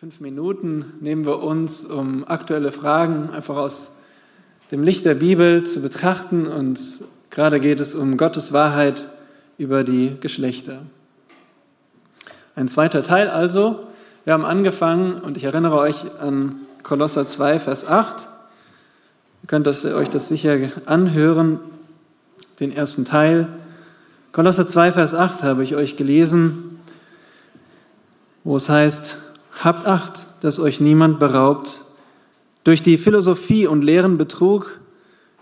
fünf Minuten nehmen wir uns, um aktuelle Fragen einfach aus dem Licht der Bibel zu betrachten. Und gerade geht es um Gottes Wahrheit über die Geschlechter. Ein zweiter Teil also. Wir haben angefangen und ich erinnere euch an Kolosser 2, Vers 8. Ihr könnt das, euch das sicher anhören, den ersten Teil. Kolosser 2, Vers 8 habe ich euch gelesen, wo es heißt, habt Acht, dass euch niemand beraubt durch die Philosophie und leeren Betrug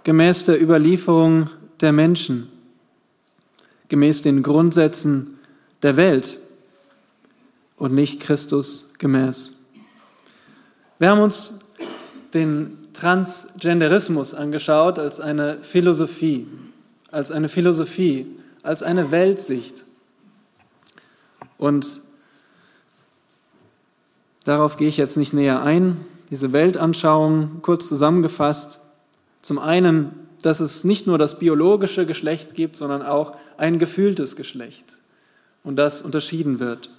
gemäß der Überlieferung der Menschen, gemäß den Grundsätzen der Welt und nicht Christus gemäß. Wir haben uns den Transgenderismus angeschaut als eine Philosophie, als eine Philosophie, als eine Weltsicht. Und darauf gehe ich jetzt nicht näher ein. Diese Weltanschauung, kurz zusammengefasst, zum einen, dass es nicht nur das biologische Geschlecht gibt, sondern auch ein gefühltes Geschlecht und das unterschieden wird.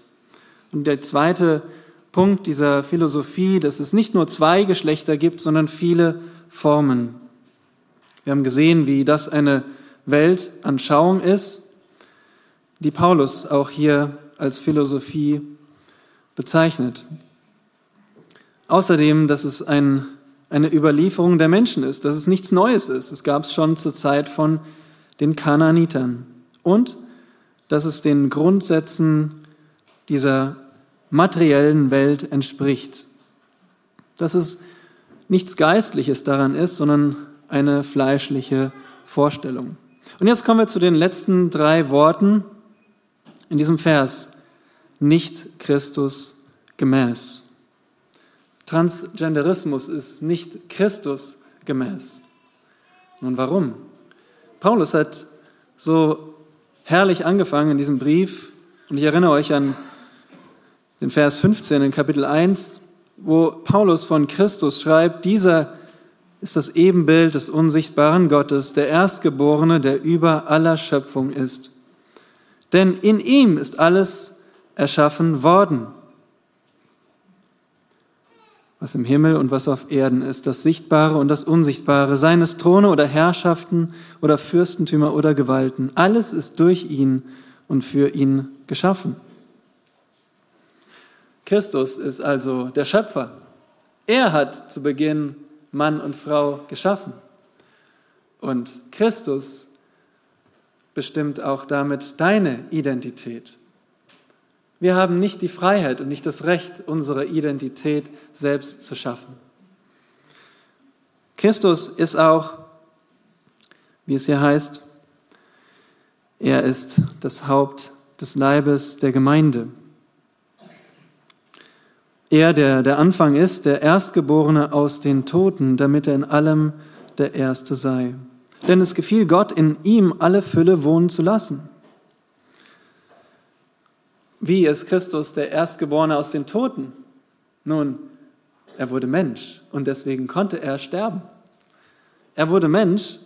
Und der zweite Punkt dieser Philosophie, dass es nicht nur zwei Geschlechter gibt, sondern viele Formen. Wir haben gesehen, wie das eine Weltanschauung ist, die Paulus auch hier als Philosophie bezeichnet. Außerdem, dass es ein, eine Überlieferung der Menschen ist, dass es nichts Neues ist. Es gab es schon zur Zeit von den Kanaanitern. Und dass es den Grundsätzen dieser materiellen Welt entspricht. Dass es nichts Geistliches daran ist, sondern eine fleischliche Vorstellung. Und jetzt kommen wir zu den letzten drei Worten in diesem Vers. Nicht Christus gemäß. Transgenderismus ist nicht Christus gemäß. Nun warum? Paulus hat so herrlich angefangen in diesem Brief, und ich erinnere euch an den Vers 15 in Kapitel 1, wo Paulus von Christus schreibt, dieser ist das Ebenbild des unsichtbaren Gottes, der Erstgeborene, der über aller Schöpfung ist. Denn in ihm ist alles erschaffen worden, was im Himmel und was auf Erden ist, das Sichtbare und das Unsichtbare, seines Throne oder Herrschaften oder Fürstentümer oder Gewalten. Alles ist durch ihn und für ihn geschaffen. Christus ist also der Schöpfer. Er hat zu Beginn Mann und Frau geschaffen. Und Christus bestimmt auch damit deine Identität. Wir haben nicht die Freiheit und nicht das Recht, unsere Identität selbst zu schaffen. Christus ist auch, wie es hier heißt, er ist das Haupt des Leibes der Gemeinde. Er, der der Anfang ist, der Erstgeborene aus den Toten, damit er in allem der Erste sei. Denn es gefiel Gott, in ihm alle Fülle wohnen zu lassen. Wie ist Christus der Erstgeborene aus den Toten? Nun, er wurde Mensch und deswegen konnte er sterben. Er wurde Mensch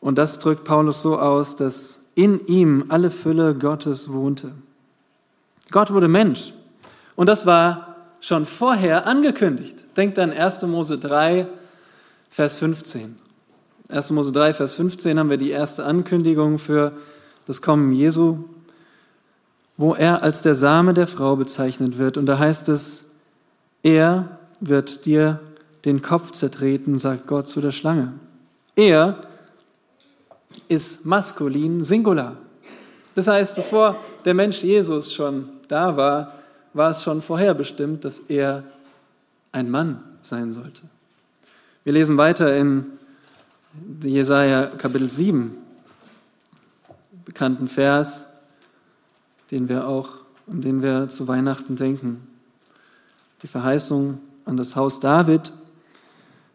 und das drückt Paulus so aus, dass in ihm alle Fülle Gottes wohnte. Gott wurde Mensch und das war schon vorher angekündigt. Denkt an 1. Mose 3, Vers 15. 1. Mose 3, Vers 15 haben wir die erste Ankündigung für das Kommen Jesu, wo er als der Same der Frau bezeichnet wird. Und da heißt es, er wird dir den Kopf zertreten, sagt Gott zu der Schlange. Er ist maskulin Singular. Das heißt, bevor der Mensch Jesus schon da war, war es schon vorherbestimmt, dass er ein Mann sein sollte. Wir lesen weiter in Jesaja Kapitel 7, bekannten Vers, den wir auch, an den wir zu Weihnachten denken. Die Verheißung an das Haus David.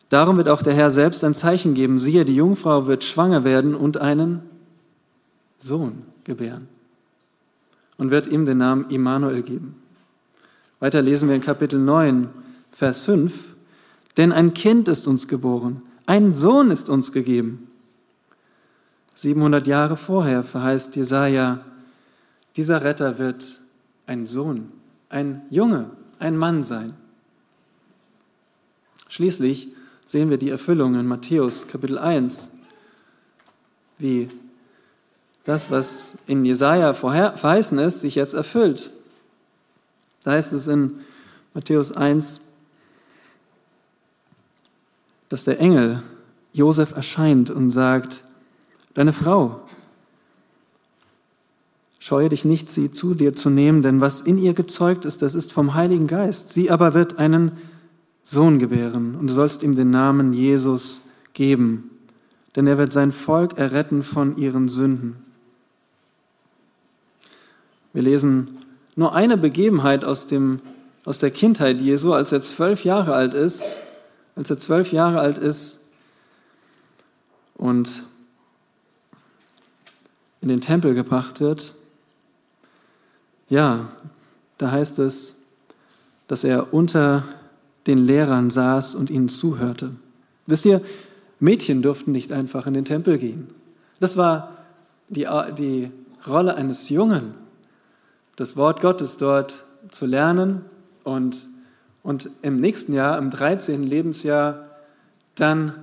Darum wird auch der Herr selbst ein Zeichen geben. Siehe, die Jungfrau wird schwanger werden und einen Sohn gebären und wird ihm den Namen Immanuel geben. Weiter lesen wir in Kapitel 9, Vers 5. Denn ein Kind ist uns geboren, ein Sohn ist uns gegeben. 700 Jahre vorher verheißt Jesaja, dieser Retter wird ein Sohn, ein Junge ein Mann sein. Schließlich sehen wir die Erfüllung in Matthäus Kapitel 1, wie das, was in Jesaja verheißen ist, sich jetzt erfüllt. Da heißt es in Matthäus 1, dass der Engel Josef erscheint und sagt, deine Frau, scheue dich nicht, sie zu dir zu nehmen, denn was in ihr gezeugt ist, das ist vom Heiligen Geist. Sie aber wird einen Sohn gebären und du sollst ihm den Namen Jesus geben, denn er wird sein Volk erretten von ihren Sünden. Wir lesen nur eine Begebenheit aus, dem, aus der Kindheit Jesu, als er zwölf Jahre alt ist, als er zwölf Jahre alt ist und in den Tempel gebracht wird. Ja, da heißt es, dass er unter den Lehrern saß und ihnen zuhörte. Wisst ihr, Mädchen durften nicht einfach in den Tempel gehen. Das war die, die Rolle eines Jungen, das Wort Gottes dort zu lernen und, und im nächsten Jahr, im 13. Lebensjahr, dann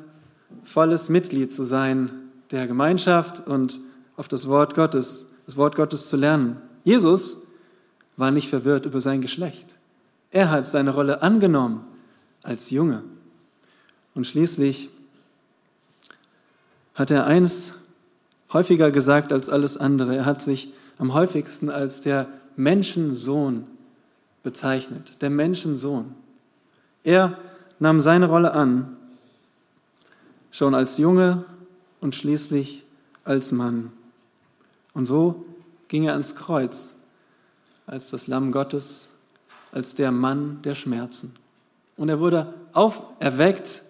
volles Mitglied zu sein der Gemeinschaft und auf das Wort Gottes, das Wort Gottes zu lernen. Jesus war nicht verwirrt über sein Geschlecht. Er hat seine Rolle angenommen als Junge. Und schließlich hat er eins häufiger gesagt als alles andere. Er hat sich am häufigsten als der Menschensohn bezeichnet, der Menschensohn. Er nahm seine Rolle an, schon als Junge und schließlich als Mann. Und so ging er ans Kreuz als das Lamm Gottes, als der Mann der Schmerzen. Und er wurde auferweckt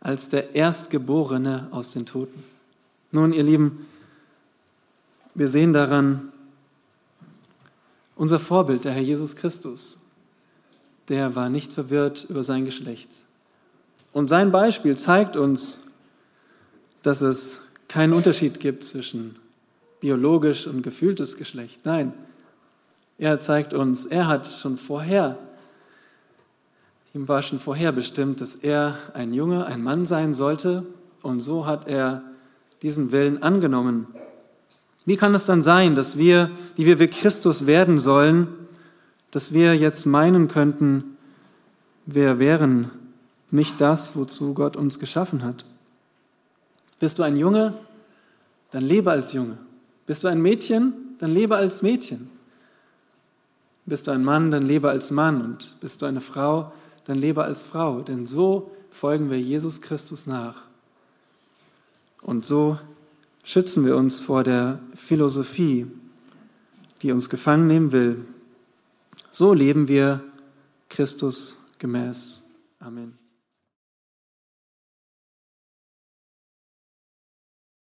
als der Erstgeborene aus den Toten. Nun, ihr Lieben, wir sehen daran, unser Vorbild, der Herr Jesus Christus, der war nicht verwirrt über sein Geschlecht. Und sein Beispiel zeigt uns, dass es keinen Unterschied gibt zwischen biologisch und gefühltes Geschlecht. Nein, er zeigt uns, er hat schon vorher Ihm war schon vorher bestimmt, dass er ein Junge, ein Mann sein sollte. Und so hat er diesen Willen angenommen. Wie kann es dann sein, dass wir, die wir wie Christus werden sollen, dass wir jetzt meinen könnten, wir wären nicht das, wozu Gott uns geschaffen hat? Bist du ein Junge, dann lebe als Junge. Bist du ein Mädchen, dann lebe als Mädchen. Bist du ein Mann, dann lebe als Mann. Und bist du eine Frau, dann lebe als Frau, denn so folgen wir Jesus Christus nach. Und so schützen wir uns vor der Philosophie, die uns gefangen nehmen will. So leben wir Christus gemäß. Amen.